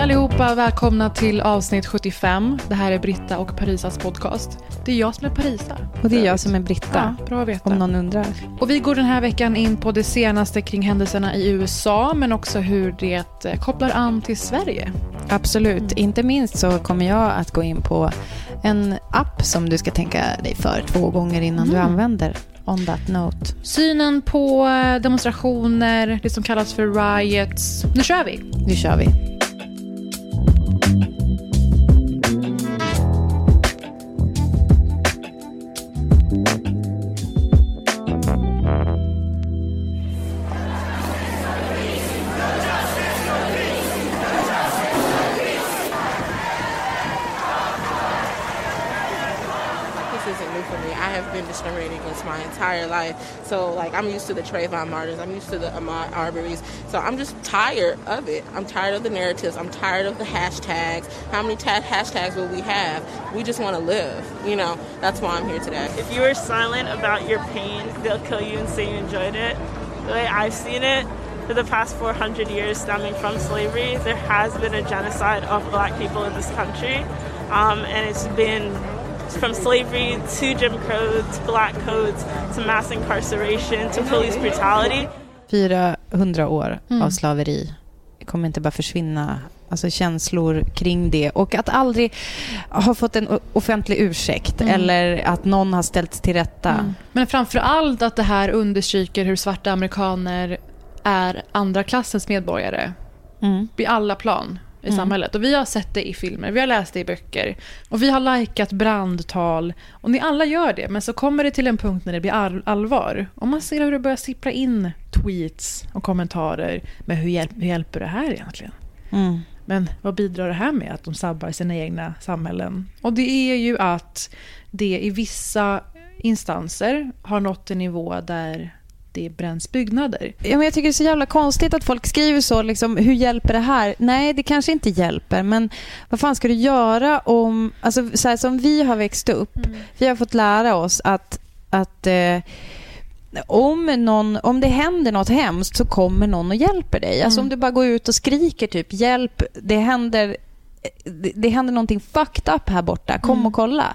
allihopa, välkomna till avsnitt 75. Det här är Britta och Parisas podcast. Det är jag som är Parisa. Och det är jag som är Britta, Ja, bra att veta. om någon undrar. Och vi går den här veckan in på det senaste kring händelserna i USA, men också hur det eh, kopplar an till Sverige. Absolut. Inte minst så kommer jag att gå in på en app som du ska tänka dig för två gånger innan du använder. On that note. Synen på eh, demonstrationer, det som kallas för riots. Nu kör vi! Nu kör vi. Entire life. So, like, I'm used to the Trayvon Martins, I'm used to the Ahmaud Arbery's. So, I'm just tired of it. I'm tired of the narratives. I'm tired of the hashtags. How many ta- hashtags will we have? We just want to live. You know, that's why I'm here today. If you are silent about your pain, they'll kill you and say you enjoyed it. The way I've seen it, for the past 400 years stemming from slavery, there has been a genocide of black people in this country. Um, and it's been from slavery to Jim Crow to black codes to mass incarceration to police brutality. 400 år Mm. av slaveri kommer inte bara försvinna. Alltså känslor kring det och att aldrig ha fått en offentlig ursäkt Mm. eller att någon har ställts till rätta. Men framför allt att det här understryker hur svarta amerikaner är andra klassens medborgare Mm. i alla plan i samhället. Och vi har sett det i filmer, vi har läst det i böcker och vi har likat brandtal. Och ni alla gör det, men så kommer det till en punkt när det blir all- allvar. Och man ser hur det börjar sippra in tweets och kommentarer med hur, hjälp, hur hjälper det här egentligen? Mm. Men vad bidrar det här med att de sabbar sina egna samhällen? Och det är ju att det i vissa instanser har nått en nivå där det bränns byggnader. Ja, men jag tycker det är så jävla konstigt att folk skriver så. Liksom, hur hjälper det här? Nej, det kanske inte hjälper. Men vad fan ska du göra om... Alltså, så här, som vi har växt upp. Vi har fått lära oss att, att eh, om, någon, om det händer något hemskt så kommer någon och hjälper dig. Alltså om du bara går ut och skriker typ hjälp, det händer, det, det händer någonting fucked up här borta, kom och kolla.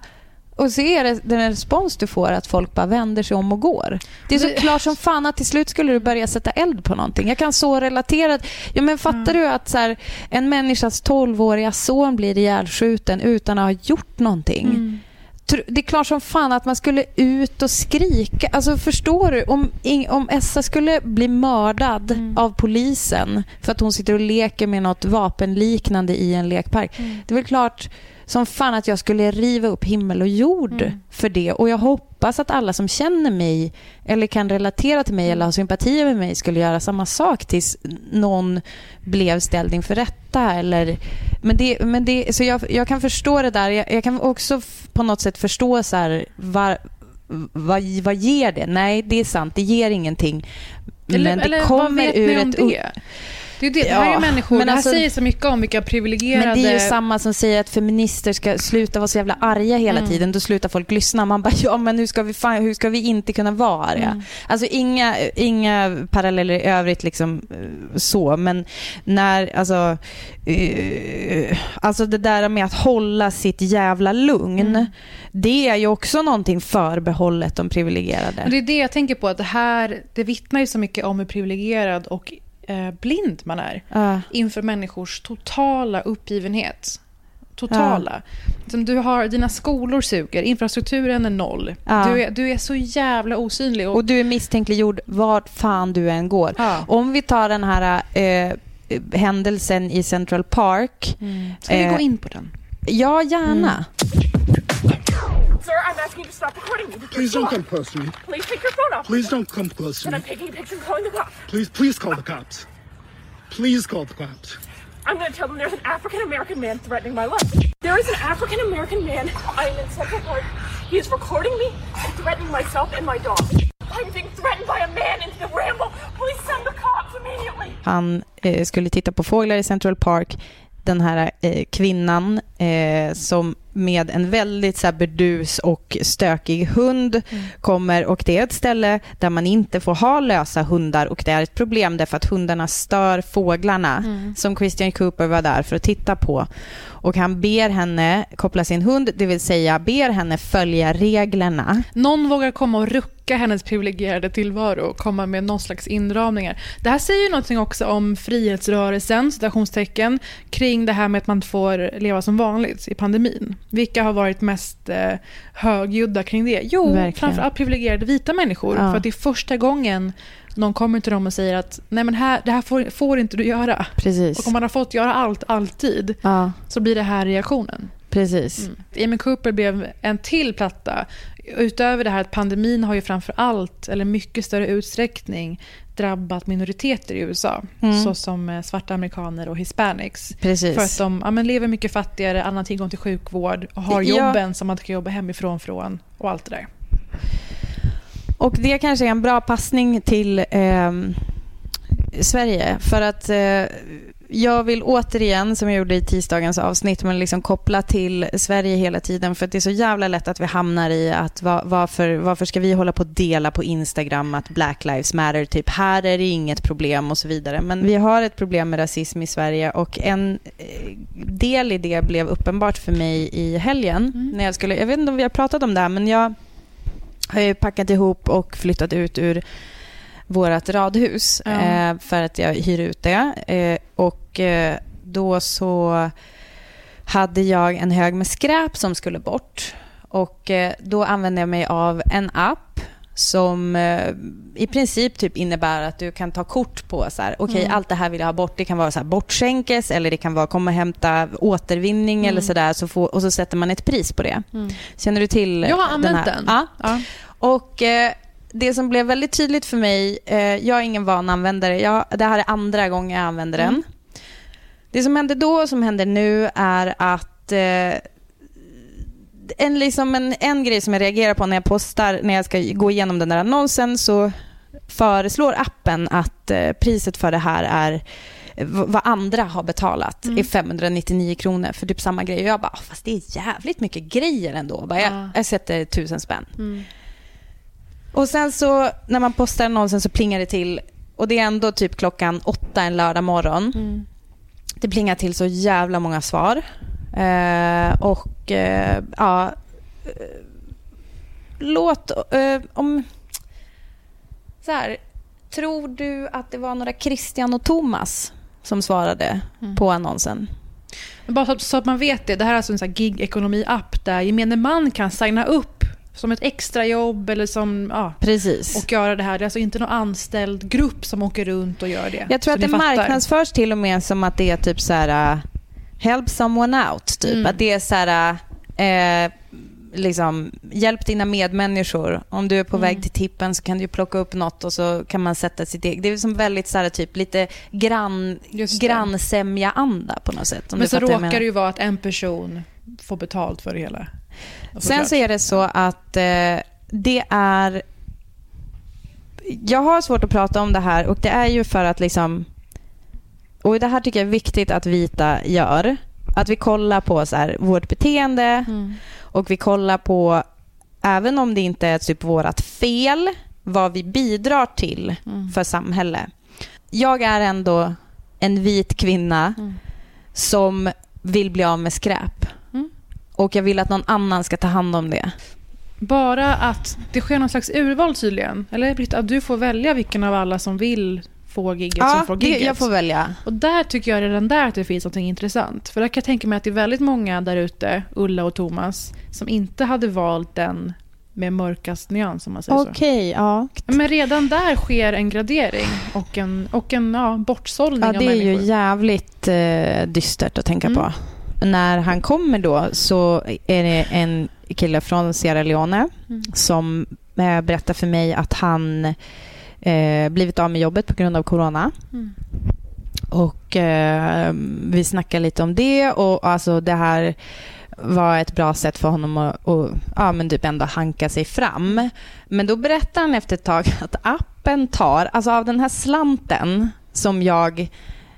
Och så är det den respons du får att folk bara vänder sig om och går. Det är så klart som fan att till slut skulle du börja sätta eld på någonting. Jag kan så relatera. Ja, men fattar du att så här, en människas 12-åriga son blir ihjälskjuten utan att ha gjort någonting? Tr- Det är klart som fan att man skulle ut och skrika. Alltså förstår du? Om, om Essa skulle bli mördad av polisen för att hon sitter och leker med något vapenliknande i en lekpark. Det är väl klart som fan att jag skulle riva upp himmel och jord för det. Och jag hoppas att alla som känner mig eller kan relatera till mig eller har sympati med mig skulle göra samma sak tills någon blev ställd inför rätta. Eller, men det, men det, så jag, jag kan förstå det där. Jag, jag kan också på något sätt förstå så här, var, vad, vad ger det? Nej, det är sant. Det ger ingenting. men det vad kommer ur ett... det? Det, är det, det här är Ja, människor, men det här alltså- säger så mycket om vilka privilegierade... Men det är ju samma som säger att feminister ska sluta vara så jävla arga hela Mm. tiden. Då slutar folk lyssna. Man bara, ja men hur ska vi, fan, hur ska vi inte kunna vara arga? Mm. Alltså inga, inga paralleller i övrigt liksom eh, så. Men när, alltså, eh, alltså det där med att hålla sitt jävla lugn. Mm. Det är ju också någonting förbehållet de privilegierade. Och det är det jag tänker på, att det här det vittnar ju så mycket om hur privilegierad och eh, blind man är Ja. inför människors totala uppgivenhet. Totala. Som du har, dina skolor suger, infrastrukturen är noll. Ja. Du, är, du är så jävla osynlig. Och, Och du är misstänkliggjord vart fan du än går. Om vi tar den här eh, händelsen i Central Park. Ska vi eh, gå in på den? Ja, gärna. Sir, I'm asking you to stop recording me. Please don't come close to me. Please take your phone off. Please don't come close to And me. I'm taking a picture and calling the cops. Please, please call the cops. Please call the cops. I'm going to tell them there's an African American man threatening my life. There is an African American man. I am in Central Park. He is recording me and threatening myself and my dog. I'm being threatened by a man in the ramble. Please send the cops immediately. Han eh, skulle titta på fåglar i Central Park. Den här eh, kvinnan eh, som med en väldigt så här, burdus och stökig hund kommer och det är ett ställe där man inte får ha lösa hundar och det är ett problem därför att hundarna stör fåglarna som Christian Cooper var där för att titta på. Och han ber henne koppla sin hund, det vill säga ber henne följa reglerna. Någon vågar komma och rucka hennes privilegierade tillvaro och komma med någon slags inramningar. Det här säger ju någonting också om frihetsrörelsen, citationstecken, kring det här med att man får leva som vanligt i pandemin. Vilka har varit mest eh, högljudda kring det? Jo, Verkligen. framförallt privilegierade vita människor. Ja. För att det är första gången någon kommer till dem och säger att nej men här, det här får, får inte du göra. Precis. Och om man har fått göra allt, alltid, Ja, så blir det här reaktionen. precis. Amy Cooper blev en till platta. Utöver det här att pandemin har ju framför allt, eller mycket större utsträckning, drabbat minoriteter i USA. Mm. Såsom eh, svarta amerikaner och hispanics. Precis. För att de ja, men lever mycket fattigare, annan tillgång till sjukvård och har Ja. jobben som man kan jobba hemifrån från och allt det där. Och det kanske är en bra passning till ehm, Sverige. För att eh, jag vill återigen, som jag gjorde i tisdagens avsnitt, men liksom koppla till Sverige hela tiden. För det är så jävla lätt att vi hamnar i att va, varför, varför ska vi hålla på att dela på Instagram att Black Lives Matter, typ här är det inget problem och så vidare. Men vi har ett problem med rasism i Sverige och en eh, del i det blev uppenbart för mig i helgen. När jag, skulle, jag vet inte om vi har pratat om det här, men jag har ju packat ihop och flyttat ut ur vårt radhus Ja. eh, för att jag hyr ut det. Eh, och eh, då så hade jag en hög med skräp som skulle bort. Och eh, då använde jag mig av en app som eh, i princip typ innebär att du kan ta kort på så här, okej allt det här vill jag ha bort. Det kan vara så här bortskänkes eller det kan vara komma och hämta återvinning eller så där så få, och så sätter man ett pris på det. Känner du till Jag har använt här? den. Ja. Ja. Och eh, det som blev väldigt tydligt för mig, eh, jag är ingen van användare, jag, det här är andra gången jag använder den. Det som hände då och som händer nu är att eh, en, liksom en, en grej som jag reagerar på när jag postar, när jag ska gå igenom den där annonsen så föreslår appen att eh, priset för det här är vad andra har betalat är 599 kronor för typ samma grej. Och jag bara, "Ah, fast det är jävligt mycket grejer ändå. Bara, Ja. jag, jag sätter tusen spänn. Och sen så när man postar annonsen så plingar det till och det är ändå typ klockan åtta en lördag morgon. Det plingar till så jävla många svar. Eh, och eh, ja, låt eh, om... Så här, tror du att det var några Christian och Thomas som svarade på annonsen? Bara så att, så att man vet det, det här är alltså en gig-ekonomi-app där gemene man kan signa upp som ett extrajobb eller som, ja, Precis. och göra det här. Det är alltså inte någon anställd grupp som åker runt och gör det. Jag tror att det fattar. marknadsförs till och med som att det är typ så här uh, help someone out. Typ. Mm. Att det är så här uh, eh, liksom hjälp dina medmänniskor. Om du är på Mm. väg till tippen så kan du plocka upp något och så kan man sätta sitt eget. Det är som väldigt så här typ lite grann, grannsämja-anda på något sätt. Men så råkar det ju vara att en person får betalt för det hela. Sen Såklart. så är det så att eh, det är... Jag har svårt att prata om det här och det är ju för att liksom... och det här tycker jag är viktigt att vita gör, att vi kollar på så här, vårt beteende och vi kollar på, även om det inte är typ vårt fel, vad vi bidrar till för samhälle. Jag är ändå en vit kvinna som vill bli av med skräp. Och jag vill att någon annan ska ta hand om det. Bara att det sker någon slags urval tydligen. Eller Britta, att du får välja vilken av alla som vill få gigget som Ja, får det, gigget. jag får välja. Och där tycker jag redan där att det finns något intressant. För där kan jag tänka mig att det är väldigt många där ute, Ulla och Thomas, som inte hade valt den med mörkast nyans om man säger Okej, ja. så. Men redan där sker en gradering och en, och en ja, bortsållning Ja, av det är ju människor. jävligt eh, dystert att tänka Mm. på. När han kommer då så är det en kille från Sierra Leone Mm. som eh, berättar för mig att han eh, blivit av med jobbet på grund av corona. Mm. Och eh, vi snackar lite om det och alltså det här var ett bra sätt för honom att, att ja, men typ ändå hanka sig fram. Men då berättar han efter ett tag att appen tar, alltså av den här slanten som jag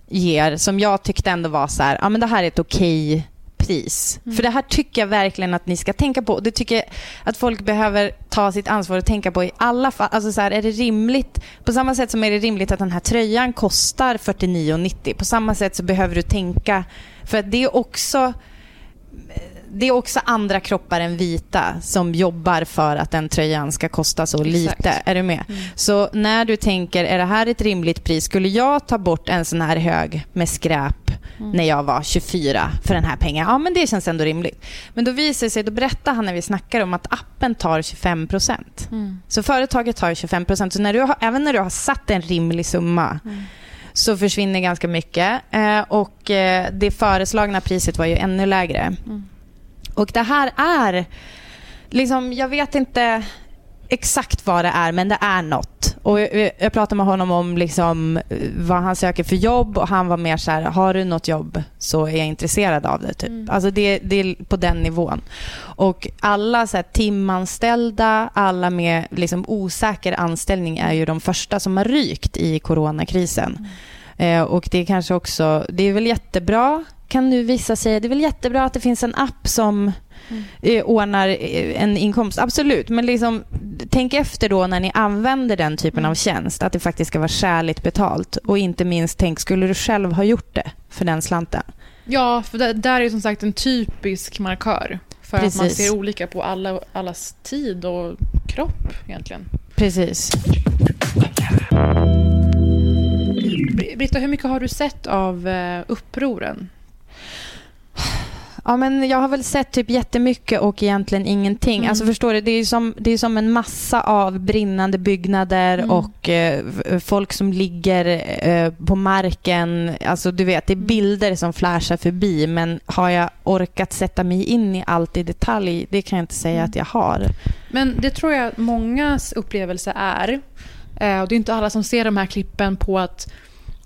ger, som jag tyckte ändå var så här, ja men det här är ett okej pris. För det här tycker jag verkligen att ni ska tänka på. Det tycker jag att folk behöver ta sitt ansvar och tänka på i alla fall. Alltså så här, är det rimligt? På samma sätt som är det rimligt att den här tröjan kostar 49,90. På samma sätt så behöver du tänka, för att det är också det är också andra kroppar än vita som jobbar för att den tröjan ska kosta så Exakt. lite. Är du med? Så när du tänker, är det här ett rimligt pris? Skulle jag ta bort en sån här hög med skräp när jag var 24 för den här pengen? Ja, men det känns ändå rimligt. Men då visar sig, då berättar han när vi snackar om att appen tar 25 procent. Så företaget tar 25 procent. Så när du har, även när du har satt en rimlig summa så försvinner ganska mycket. Eh, och eh, det föreslagna priset var ju ännu lägre. Och det här är, liksom, jag vet inte exakt vad det är, men det är något. Och jag, jag pratade med honom om liksom, vad han söker för jobb och han var mer så här, har du något jobb så är jag intresserad av det. Typ. Alltså det, det är på den nivån. Och alla så här, timanställda, alla med liksom, osäker anställning är ju de första som har rykt i coronakrisen. Eh, och det är kanske också, det är väl jättebra kan nu vissa säga, det är väl jättebra att det finns en app som eh, ordnar eh, en inkomst. Absolut, men liksom, tänk efter då när ni använder den typen av tjänst, att det faktiskt ska vara skäligt betalt. Och inte minst, tänk, skulle du själv ha gjort det för den slanten? Ja, för där, där är som sagt en typisk markör. För att man Precis. ser olika på alla, allas tid och kropp egentligen. Precis. Br- Britta, hur mycket har du sett av eh, upproren? Ja, men jag har väl sett typ jättemycket och egentligen ingenting. Mm. Alltså förstår du, det är som, det är som en massa av brinnande byggnader Mm. och eh, f- folk som ligger eh, på marken. Alltså du vet, det är Mm. bilder som flashar förbi men har jag orkat sätta mig in i allt i detalj? Det kan jag inte säga Mm. att jag har. Men det tror jag att mångas upplevelse är. Eh, och det är inte alla som ser de här klippen på att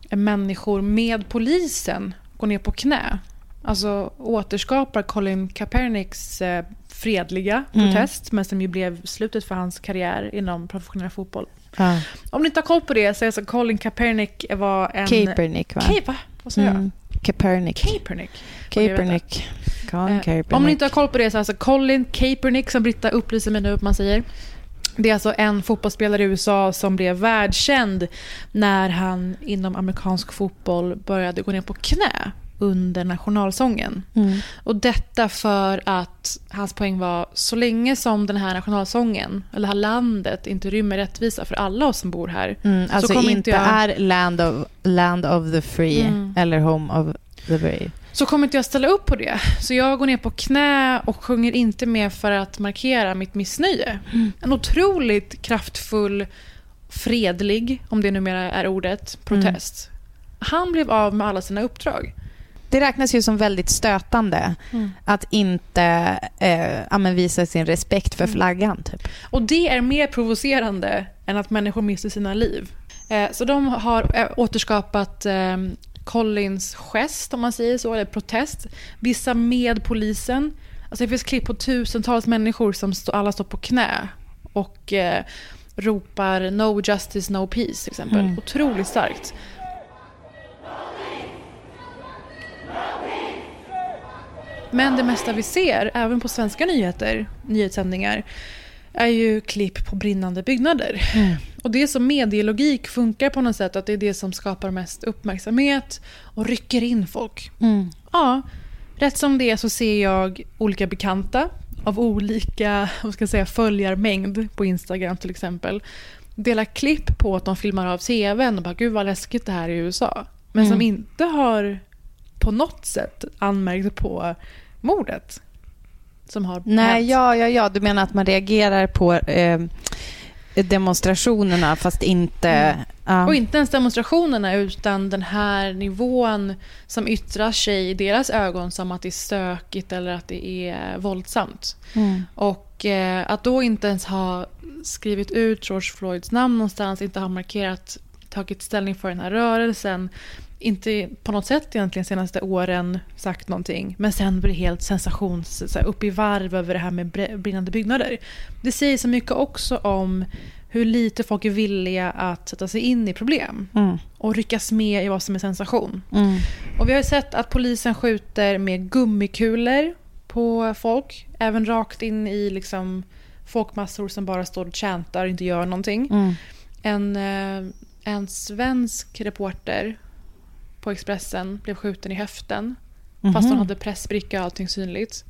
människor med polisen går ner på knä. Alltså återskapar Colin Kaepernicks eh, fredliga Mm. protest, men som ju blev slutet för hans karriär inom professionell fotboll. Ja. Om ni inte har koll på det så är alltså Colin Kaepernick var en... Kaepernick va? Ka- va? Vad jag? Mm. Kaepernick. Kaepernick. Jag veta. Kaepernick. Colin Eh, Kaepernick. Om ni inte har koll på det så är alltså Colin Kaepernick, som Britta upplyser mig nu upp man säger. Det är alltså en fotbollsspelare i USA som blev världskänd när han inom amerikansk fotboll började gå ner på knä under nationalsången. Mm. Och detta för att hans poäng var så länge som den här nationalsången, eller det här landet, inte rymmer rättvisa för alla oss som bor här. Mm, så alltså kommer inte inte jag- är land of, land of the free Mm. eller home of the brave. så kommer inte jag ställa upp på det. Så jag går ner på knä och sjunger inte med för att markera mitt missnöje. En otroligt kraftfull, fredlig, om det numera är ordet, protest. Han blev av med alla sina uppdrag. Det räknas ju som väldigt stötande att inte eh, visa sin respekt för flaggan. Typ. Och det är mer provocerande än att människor mister sina liv. Eh, så de har eh, återskapat eh, Collins gest, om man säger så, eller protest. Vissa med polisen. Alltså det finns klipp på tusentals människor som stå, alla står på knä och eh, ropar “No justice, no peace” till exempel. Mm. Otroligt starkt. Men det mesta vi ser, även på svenska nyheter, nyhetssändningar, är ju klipp på brinnande byggnader. Och det är som medielogik funkar på något sätt, att det är det som skapar mest uppmärksamhet och rycker in folk. Ja, rätt som det är så ser jag olika bekanta av olika vad ska jag säga, följarmängd på Instagram till exempel dela klipp på att de filmar av tvn och bara gud vad läskigt det här är i USA. Men som inte har på något sätt anmärkt på mordet. Som har Nej, hänt. ja, ja, ja. Du menar att man reagerar på eh, demonstrationerna fast inte... ja. Och inte ens demonstrationerna utan den här nivån som yttrar sig i deras ögon som att det är stökigt eller att det är våldsamt. Mm. Och eh, att då inte ens ha skrivit ut George Floyds namn någonstans, inte ha markerat, tagit ställning för den här rörelsen, inte på något sätt egentligen senaste åren sagt någonting, men sen blir det helt sensations, så här, upp i varv över det här med brinnande byggnader. Det säger så mycket också om hur lite folk är villiga att sätta sig in i problem Mm. och ryckas med i vad som är sensation. Mm. Och vi har sett att polisen skjuter med gummikulor på folk. Även rakt in i liksom folkmassor som bara står och chantar och inte gör någonting. Mm. En, eh, en svensk reporter på Expressen blev skjuten i höften. Fast hon hade pressbricka och allting synligt.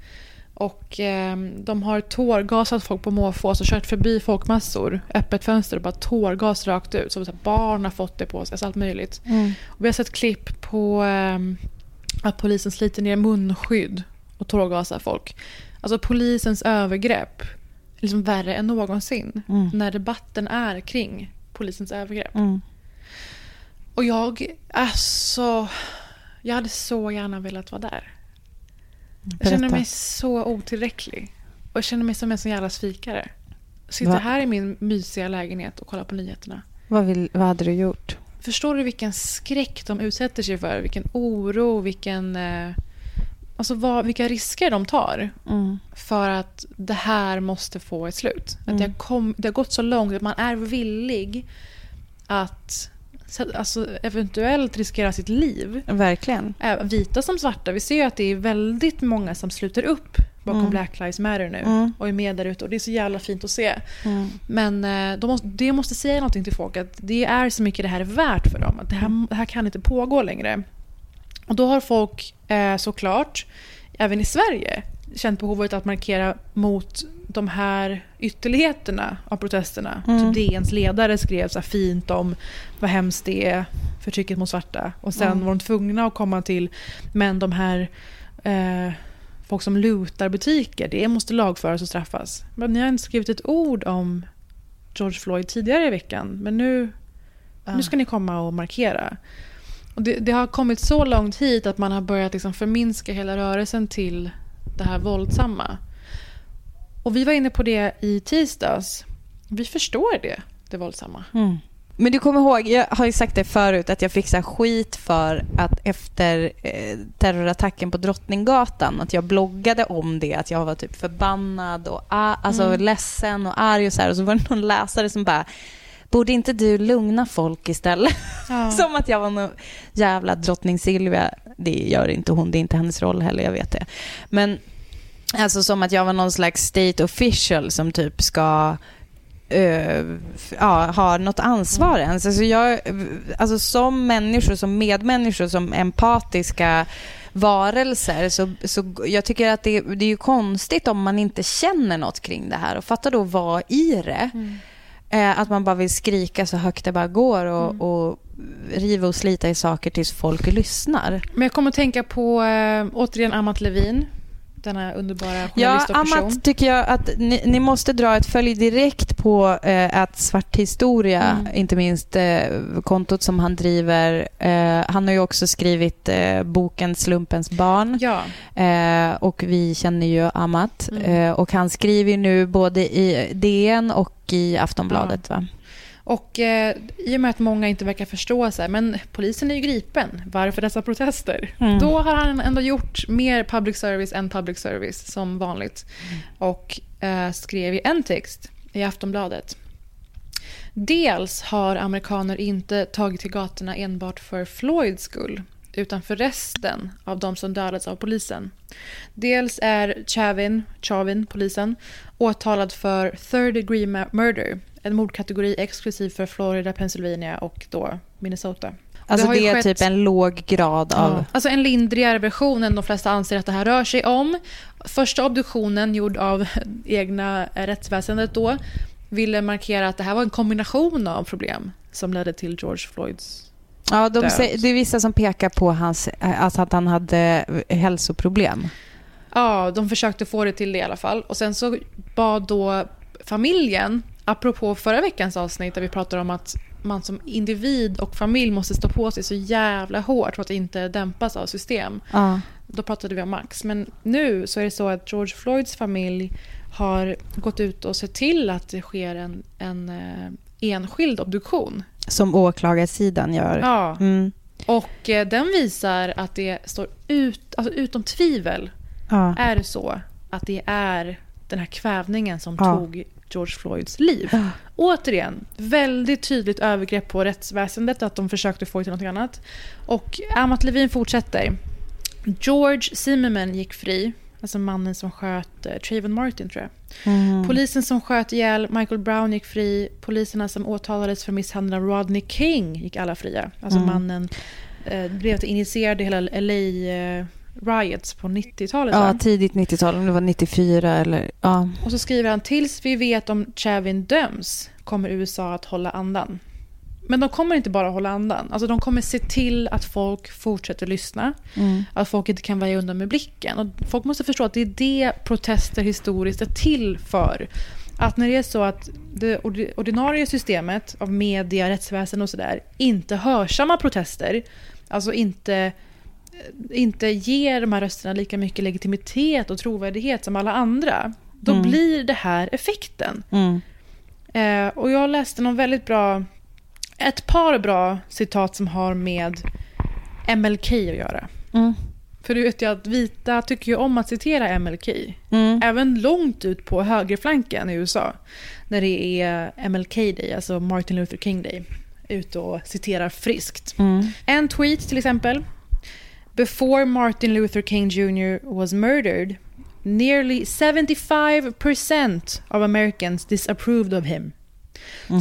Och eh, de har tårgasat folk på måfå, alltså kört förbi folkmassor, öppet fönster och bara tårgas rakt ut. Så, så här, barn har fått det på sig, alltså allt möjligt. Och vi har sett klipp på eh, att polisen sliter ner munskydd och tårgasar folk. Alltså polisens övergrepp är liksom värre än någonsin när debatten är kring polisens övergrepp. Mm. Och jag, alltså, jag hade så gärna velat vara där. Jag känner Berätta. mig så otillräcklig. Och jag känner mig som en sån jävla svikare. Sitter Va? här i min mysiga lägenhet och kollar på nyheterna. Vad, vill, vad hade du gjort? Förstår du vilken skräck de utsätter sig för? Vilken oro, vilken... Eh, alltså vad, vilka risker de tar Mm. för att det här måste få ett slut. Att det, har kom, det har gått så långt att man är villig att så- alltså, eventuellt riskera sitt liv. Verkligen. Vita som svarta. Vi ser ju att det är väldigt många som sluter upp bakom Black Lives Matter nu Mm. och är med där ute. Och det är så jävla fint att se. Mm. Men de måste, det måste säga någonting till folk att det är så mycket det här är värt för dem. Att det här, det här kan inte pågå längre. Och då har folk eh, såklart, även i Sverige, känt behovet att markera mot de här ytterligheterna av protesterna. Typ DNs ledare skrev så fint om vad hemskt det är, förtrycket mot svarta. Och sen var de tvungna att komma till, men de här eh, folk som lutar butiker, det måste lagföras och straffas. Men ni har inte skrivit ett ord om George Floyd tidigare i veckan, men nu, nu ska ni komma och markera. Och det, det har kommit så långt hit att man har börjat liksom förminska hela rörelsen till det här våldsamma. Och vi var inne på det i tisdags. Vi förstår det, det våldsamma. Mm. Men du kommer ihåg, jag har ju sagt det förut, att jag fick så skit för att efter eh, terrorattacken på Drottninggatan, att jag bloggade om det, att jag var typ förbannad och a- alltså ledsen och arg och så här. Och så var det någon läsare som bara, borde inte du lugna folk istället? som att jag var någon jävla drottning Silvia. Det gör inte hon, det är inte hennes roll heller, jag vet det. Men alltså som att jag var någon slags state official som typ ska eh, ja, har något ansvar ens. Alltså jag, alltså som människor, som medmänniskor, som empatiska varelser så, så jag tycker att det, det är ju konstigt om man inte känner något kring det här och fattar då vad i det. Eh, att man bara vill skrika så högt det bara går och, och riva och slita i saker tills folk lyssnar. Men jag kommer att tänka på, äh, återigen, Amat Levin. Denna underbara Ja, journalist och person. Amat tycker jag att ni, ni måste dra ett följ direkt på eh, att Svart historia, Mm. inte minst eh, kontot som han driver. Eh, han har ju också skrivit eh, boken Slumpens barn Ja, eh, och vi känner ju Amat. Mm. Eh, och han skriver nu både i DN och i Aftonbladet. Va? Och eh, i och med att många inte verkar förstå så här, men polisen är ju gripen, varför dessa protester? Mm. Då har han ändå gjort mer public service än public service som vanligt. Och eh, skrev i en text i Aftonbladet. Dels har amerikaner inte tagit till gatorna enbart för Floyds skull. utanför resten av de som dödats av polisen. Dels är Chavin, Chavin, polisen, åtalad för third degree murder, en mordkategori exklusiv för Florida, Pennsylvania och då Minnesota. Alltså ju det är skett- typ en låg grad av... Ja. Alltså en lindrigare version än de flesta anser att det här rör sig om. Första obduktionen gjord av egna rättsväsendet då ville markera att det här var en kombination av problem som ledde till George Floyds... Ja, de död. säger, det är vissa som pekar på hans, alltså att han hade hälsoproblem. Ja, de försökte få det till det i alla fall. Och sen så bad då familjen, apropå förra veckans avsnitt där vi pratade om att man som individ och familj måste stå på sig så jävla hårt för att inte dämpas av system. Ja. Då pratade vi om Max. Men nu så är det så att George Floyds familj har gått ut och sett till att det sker en, en eh, enskild obduktion. Som åklagarsidan gör. Ja. Mm. Och eh, den visar att det står ut, alltså utom tvivel Ja. är det så att det är den här kvävningen som Ja. tog George Floyds liv. Återigen, väldigt tydligt övergrepp på rättsväsendet att de försökte få det till något annat. Och Amat Levin fortsätter. George Zimmerman gick fri, alltså mannen som sköt eh, Trayvon Martin tror jag. Mm. Polisen som sköt ihjäl Michael Brown gick fri. Poliserna som åtalades för misshandeln av Rodney King gick alla fria. Alltså Mm. mannen eh, blev att initierade hela LA eh, riots på 90-talet. Ja, tidigt 90-tal, om det var 94 eller... Ja. Och så skriver han tills vi vet om Chavin döms kommer USA att hålla andan. Men de kommer inte bara hålla andan. Alltså de kommer se till att folk fortsätter lyssna. Mm. Att folk inte kan väja undan med blicken. Och folk måste förstå att det är det protester historiskt är till för. Att när det är så att det ordi- ordinarie systemet av media, rättsväsen och sådär inte hörsammar protester, alltså inte, inte ger de här rösterna lika mycket legitimitet och trovärdighet som alla andra, då Mm. blir det här effekten. Mm. Eh, och jag läste någon väldigt bra, ett par bra citat som har med MLK att göra. Mm. För du vet ju att vita tycker ju om att citera MLK. Mm. Även långt ut på högerflanken i USA. När det är MLK Day, alltså Martin Luther King Day. Ute och citerar friskt. Mm. En tweet till exempel. Before Martin Luther King Jr. was murdered, nearly 75% of Americans disapproved of him.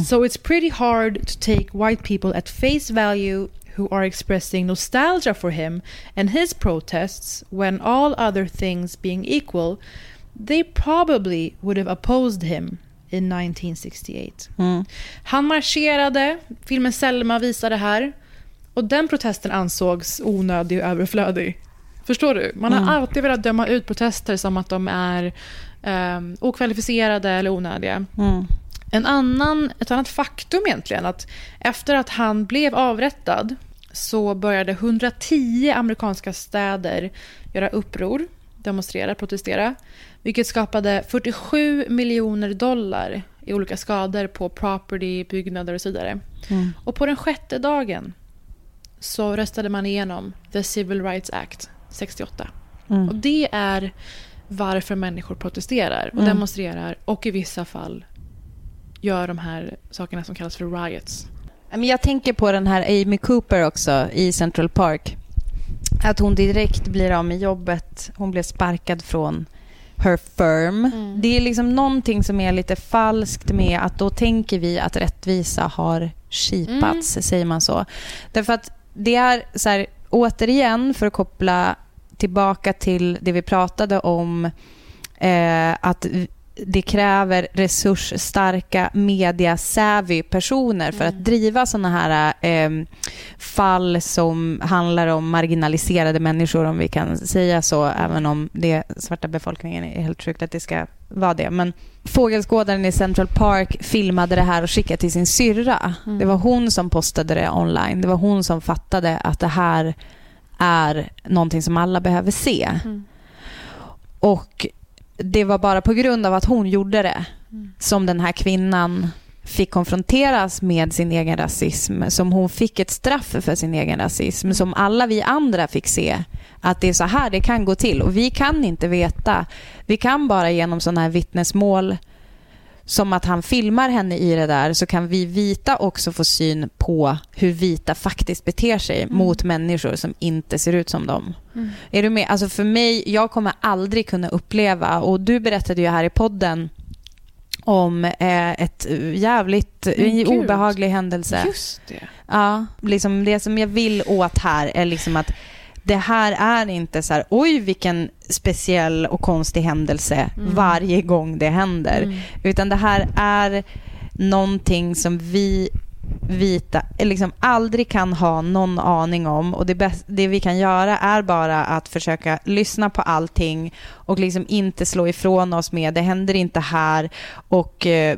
So it's pretty hard to take white people at face value who are expressing nostalgia for him and his protests when all other things being equal, they probably would have opposed him in 1968. Mm. Han marscherade, filmen Selma visar det här. Och den protesten ansågs onödig och överflödig. Förstår du? Man har alltid velat döma ut protester som att de är um, okvalificerade eller onödiga. Mm. En annan, ett annat faktum egentligen, att efter att han blev avrättad så började 110 amerikanska städer göra uppror, demonstrera, protestera, vilket skapade 47 miljoner dollar i olika skador på property, byggnader och så vidare. Mm. Och på den sjätte dagen så röstade man igenom The Civil Rights Act 68. Mm. Och det är varför människor protesterar och Mm. demonstrerar och i vissa fall gör de här sakerna som kallas för riots. Jag tänker på den här Amy Cooper också i Central Park. Att hon direkt blir av med jobbet. Hon blev sparkad från her firm. Mm. Det är liksom någonting som är lite falskt med att då tänker vi att rättvisa har skipats, säger man så. Därför att det är så här, återigen för att koppla tillbaka till det vi pratade om, eh, att det kräver resursstarka media-savvy personer för att driva såna här eh, fall som handlar om marginaliserade människor, om vi kan säga så, även om det svarta befolkningen är helt sjukt att det ska vara det. Men fågelskådaren i Central Park filmade det här och skickade till sin syrra. Det var hon som postade det online. Det var hon som fattade att det här är någonting som alla behöver se. Och det var bara på grund av att hon gjorde det som den här kvinnan fick konfronteras med sin egen rasism, som hon fick ett straff för sin egen rasism, som alla vi andra fick se att det är så här det kan gå till. Och vi kan inte veta. Vi kan bara genom sådana här vittnesmål som att han filmar henne i det där så kan vi vita också få syn på hur vita faktiskt beter sig Mm. mot människor som inte ser ut som dem. Är du med? Alltså för mig, jag kommer aldrig kunna uppleva, och du berättade ju här i podden om eh, ett jävligt Men en gud. obehaglig händelse. Just det. Ja, liksom det som jag vill åt här är liksom att det här är inte så här, oj vilken speciell och konstig händelse varje gång det händer. Utan det här är någonting som vi vita liksom aldrig kan ha någon aning om. Och det, bäst, det vi kan göra är bara att försöka lyssna på allting och liksom inte slå ifrån oss med det händer inte här. Och eh,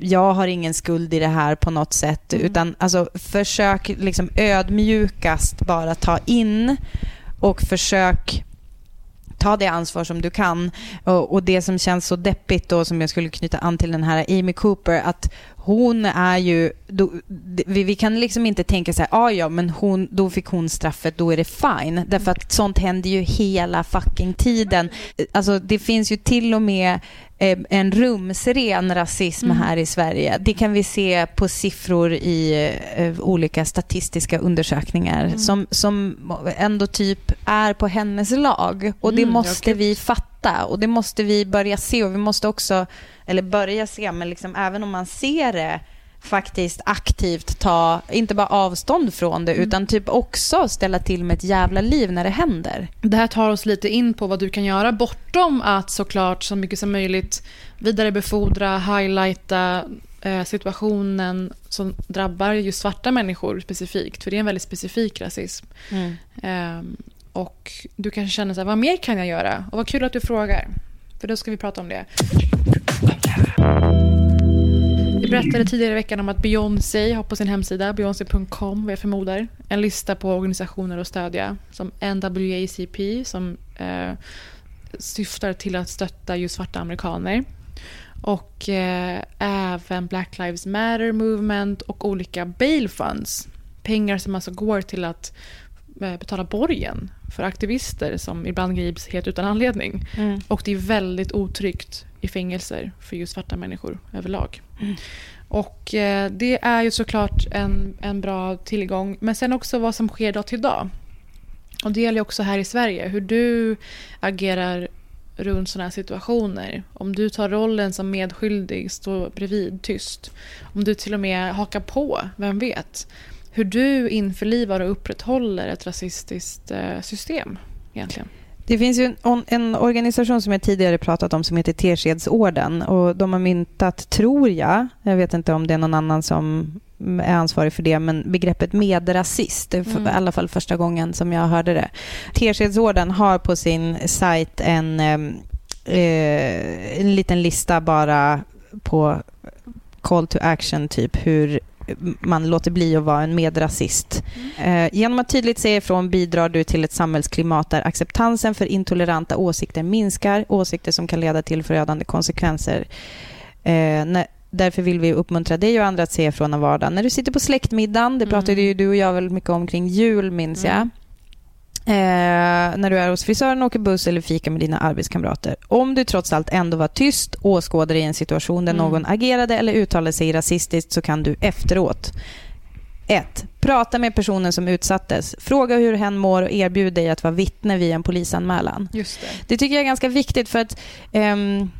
jag har ingen skuld i det här på något sätt. Utan alltså försök liksom ödmjukast bara ta in och försök ta det ansvar som du kan. Och, och det som känns så deppigt då, som jag skulle knyta an till den här Amy Cooper, att hon är ju... Då, vi, vi kan liksom inte tänka så här, ah, ja, men hon, då fick hon straffet, då är det fine. Därför att sånt händer ju hela fucking tiden. Eh, alltså det finns ju till och med en rumsren rasism här i Sverige. Det kan vi se på siffror i eh, olika statistiska undersökningar som, som ändå typ är på hennes lag. Och det Mm, måste vi fatta. Och det måste vi börja se. Och vi måste också, eller börja se, men liksom även om man ser det faktiskt aktivt ta, inte bara avstånd från det, utan typ också ställa till med ett jävla liv när det händer. Det här tar oss lite in på vad du kan göra bortom att såklart så mycket som möjligt vidarebefordra, highlighta eh, situationen som drabbar just svarta människor specifikt. För det är en väldigt specifik rasism. Ehm, och du kanske känner så här, vad mer kan jag göra? Och vad kul att du frågar. För då ska vi prata om det. Berättade tidigare i veckan om att Beyoncé har på sin hemsida, beyoncé.com, vad jag förmodar, en lista på organisationer att stödja. Som NAACP, som eh, syftar till att stötta just svarta amerikaner. Och eh, även Black Lives Matter Movement och olika bail funds. Pengar som alltså går till att eh, betala borgen för aktivister som ibland grips helt utan anledning. Och det är väldigt otryggt i fängelser för just svarta människor överlag. Och eh, det är ju såklart en, en bra tillgång. Men sen också vad som sker dag till dag. Och det gäller också här i Sverige. Hur du agerar runt sådana här situationer. Om du tar rollen som medskyldig, står bredvid tyst. Om du till och med hakar på, vem vet? Hur du införlivar och upprätthåller ett rasistiskt eh, system egentligen. Det finns ju en, en organisation som jag tidigare pratat om som heter Teskedsorden och de har myntat, tror jag, jag vet inte om det är någon annan som är ansvarig för det, men begreppet medrasist. Det är för, Mm. i alla fall första gången som jag hörde det. Teskedsorden har på sin sajt en, eh, en liten lista bara på call to action, typ hur man låter bli att vara en medrasist. Eh, genom att tydligt säga ifrån bidrar du till ett samhällsklimat där acceptansen för intoleranta åsikter minskar, åsikter som kan leda till förödande konsekvenser. Eh, när, därför vill vi uppmuntra dig och andra att säga ifrån av vardagen. När du sitter på släktmiddagen, det pratade ju du och jag väldigt mycket om kring jul, minns jag. Eh, när du är hos frisören, åker buss eller fika med dina arbetskamrater. Om du trots allt ändå var tyst åskådare i en situation där någon agerade eller uttalade sig rasistiskt så kan du efteråt 1. Prata med personen som utsattes. Fråga hur hen mår och erbjud dig att vara vittne vid en polisanmälan. Just det. Det tycker jag är ganska viktigt för att ehm,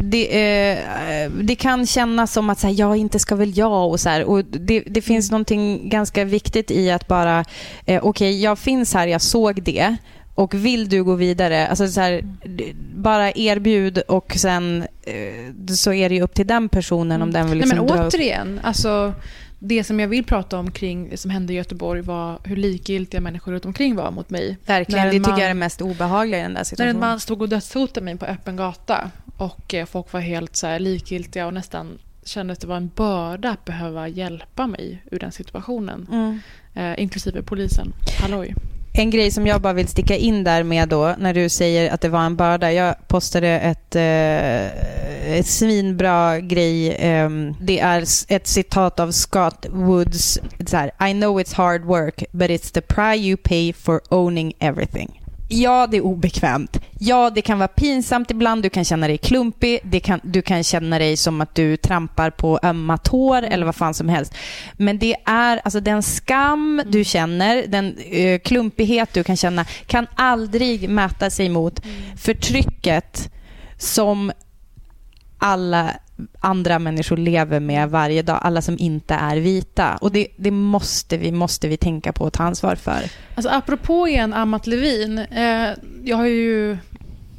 det, eh, det kan kännas som att så här, ja, inte ska väl jag och så här. Och det, det finns någonting ganska viktigt i att bara, eh, okej, jag finns här, jag såg det. Och vill du gå vidare, alltså så här, d- bara erbjud och sen eh, så är det ju upp till den personen om den vill liksom Nej, men dra upp. återigen, alltså, det som jag vill prata om kring det som hände i Göteborg var hur likgiltiga människor runt omkring var mot mig. Verkligen, det en tycker man- jag är det mest obehagliga i den där När en situationen. man stod och dödshotade mig på öppen gata och eh, folk var helt så likgiltiga och nästan kände att det var en börda att behöva hjälpa mig ur den situationen. Mm. Eh, inklusive polisen. Halloj. En grej som jag bara vill sticka in där med då, när du säger att det var en börda. Jag postade ett, eh, ett svinbra grej. ehm, det är ett citat av Scott Woods. Så här, I know it's hard work, but it's the price you pay for owning everything. Ja, det är obekvämt. Ja, det kan vara pinsamt ibland. Du kan känna dig klumpig. Det kan, du kan känna dig som att du trampar på ömma tår eller vad fan som helst. Men det är alltså den skam du känner, den eh, klumpighet du kan känna kan aldrig mäta sig mot förtrycket som alla andra människor lever med varje dag, alla som inte är vita. Och det, det måste, vi, måste vi tänka på och ta ansvar för. Alltså apropå igen Amat Levin. Eh, jag har ju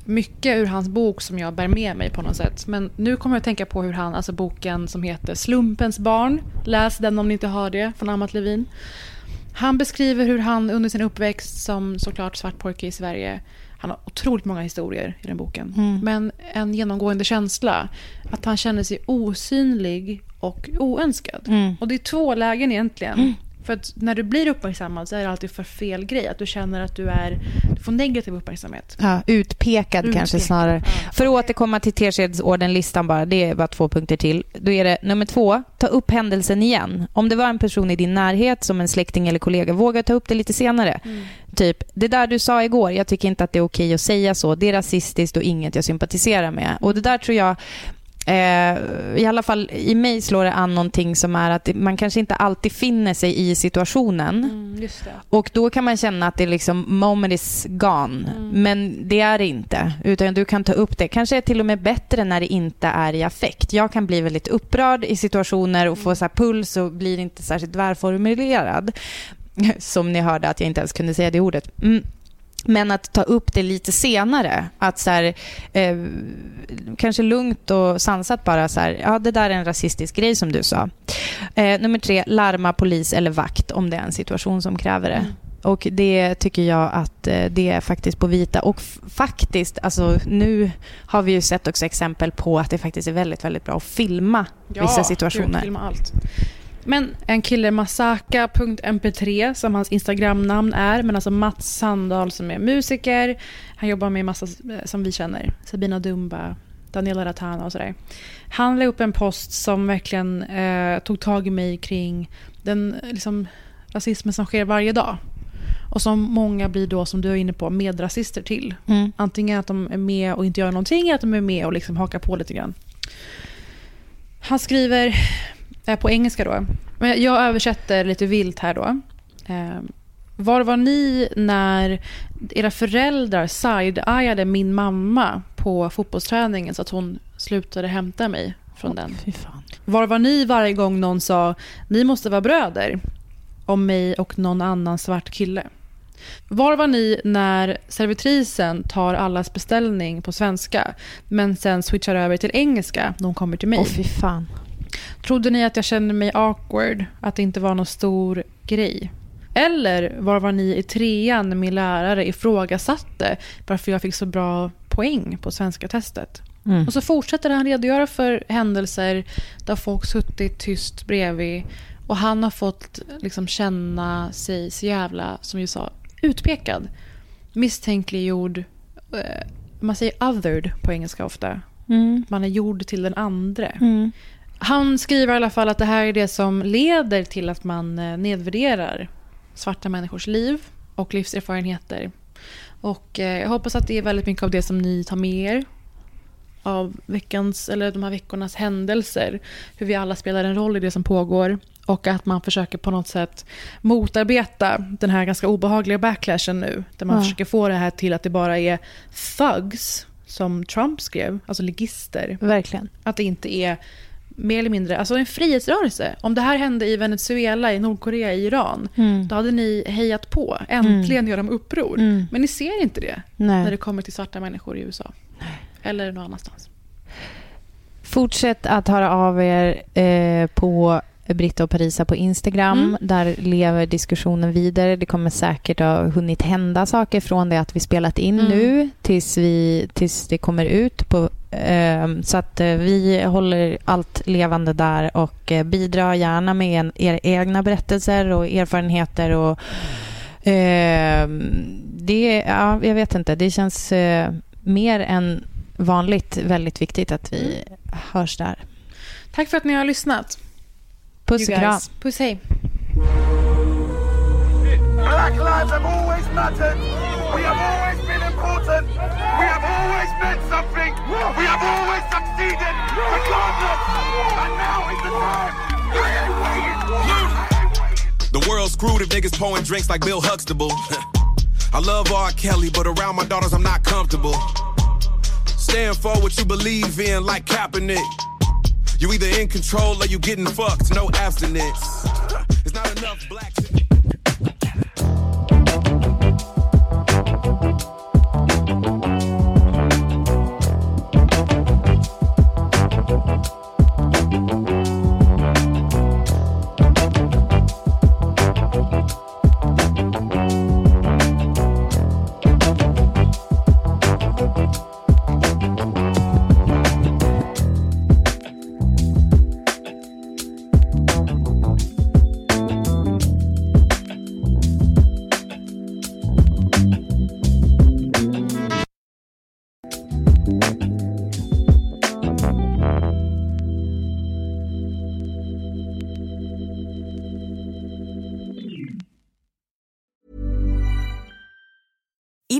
mycket ur hans bok som jag bär med mig på något sätt. Men nu kommer jag att tänka på hur han, alltså boken som heter Slumpens barn. Läs den om ni inte har det, från Amat Levin. Han beskriver hur han under sin uppväxt som såklart svart pojke i Sverige han har otroligt många historier i den boken. Mm. Men en genomgående känsla att han känner sig osynlig och oönskad. Mm. Och det är två lägen egentligen. För att när du blir uppmärksammad så är det alltid för fel grej. Att du känner att du, är, du får negativ uppmärksamhet. Ja, utpekad, kanske Utpekad, snarare. ja. För att återkomma till Teskedsordenlistan bara, det bara två punkter till. Då är det nummer två, ta upp händelsen igen. Om det var en person i din närhet som en släkting eller kollega, våga ta upp det lite senare. Typ, det där du sa igår, jag tycker inte att det är okej att säga så. Det är rasistiskt och inget jag sympatiserar med. Och det där tror jag Eh, I alla fall i mig slår det an någonting som är att man kanske inte alltid finner sig i situationen. Mm, det. Och då kan man känna att det liksom moment is gone. Men det är det inte. Utan du kan ta upp det. Kanske är till och med bättre när det inte är i affekt. Jag kan bli väldigt upprörd i situationer och få så här puls och blir inte särskilt välformulerad. Som ni hörde att jag inte ens kunde säga det ordet. Mm. Men att ta upp det lite senare. Att så här, eh, kanske lugnt och sansat bara så här, ja det där är en rasistisk grej som du sa. Eh, nummer tre, larma polis eller vakt om det är en situation som kräver det. Och det tycker jag att eh, det är faktiskt på vita. Och faktiskt, alltså nu har vi ju sett också exempel på att det faktiskt är väldigt, väldigt bra att filma vissa situationer. Gud, filma allt. Men en kille, Masaka.mp3, som hans Instagram-namn är, men alltså Mats Sandahl som är musiker. Han jobbar med massa eh, som vi känner. Sabina Dumba, Daniela Ratana och sådär. Han la upp en post som verkligen eh, tog tag i mig kring den eh, liksom, rasismen som sker varje dag. Och som många blir då, som du är inne på, medrasister till. Mm. Antingen att de är med och inte gör någonting, eller att de är med och liksom hakar på lite grann. Han skriver på engelska då. Men jag översätter lite vilt här då. Eh, var var ni när era föräldrar side-eyade min mamma på fotbollsträningen så att hon slutade hämta mig från den? Fy fan. Var var ni varje gång någon sa ni måste vara bröder om mig och någon annan svart kille? Var var ni när servitrisen tar allas beställning på svenska men sen switchar över till engelska när hon kommer till mig? Åh fy fan. Trodde ni att jag kände mig awkward? Att det inte var någon stor grej? Eller var var ni i trean när min lärare ifrågasatte varför jag fick så bra poäng på svenska testet? Mm. Och så fortsätter han redogöra för händelser där folk suttit tyst bredvid och han har fått liksom känna sig så jävla, som vi sa, utpekad. Misstänkliggjord. eh, Man säger othered på engelska ofta. Mm. Man är gjord till den andre. Mm. Han skriver i alla fall att det här är det som leder till att man eh, nedvärderar svarta människors liv och livserfarenheter. Och eh, jag hoppas att det är väldigt mycket av det som ni tar med er av veckans, eller de här veckornas händelser. Hur vi alla spelar en roll i det som pågår. Och att man försöker på något sätt motarbeta den här ganska obehagliga backlashen nu. Där man Ja. försöker få det här till att det bara är thugs, som Trump skrev, alltså ligister. Verkligen. Att det inte är mer eller mindre, alltså en frihetsrörelse. Om det här hände i Venezuela, i Nordkorea, i Iran, Mm. då hade ni hejat på. Äntligen gör de uppror. Mm. Men ni ser inte det när Nej. det kommer till svarta människor i USA. Eller någon annanstans. Fortsätt att höra av er eh, på Britta och Parisa på Instagram. Mm. Där lever diskussionen vidare. Det kommer säkert ha hunnit hända saker från det att vi spelat in Mm. nu tills, vi, tills det kommer ut. På, så att eh, vi håller allt levande där och eh, bidrar gärna med en, er egna berättelser och erfarenheter. och eh, det, ja, Jag vet inte, det känns eh, mer än vanligt väldigt viktigt att vi hörs där. Tack för att ni har lyssnat. Puss och kram. Puss, hej. Black lives have always mattered. We have always been important. We have always meant something. We have always succeeded, regardless. And now is the time. The world's screwed if niggas pouring drinks like Bill Huxtable. I love R. Kelly, but around my daughters, I'm not comfortable. Stand for what you believe in, like Kaepernick. You either in control or you getting fucked, no abstinence. It's not enough black.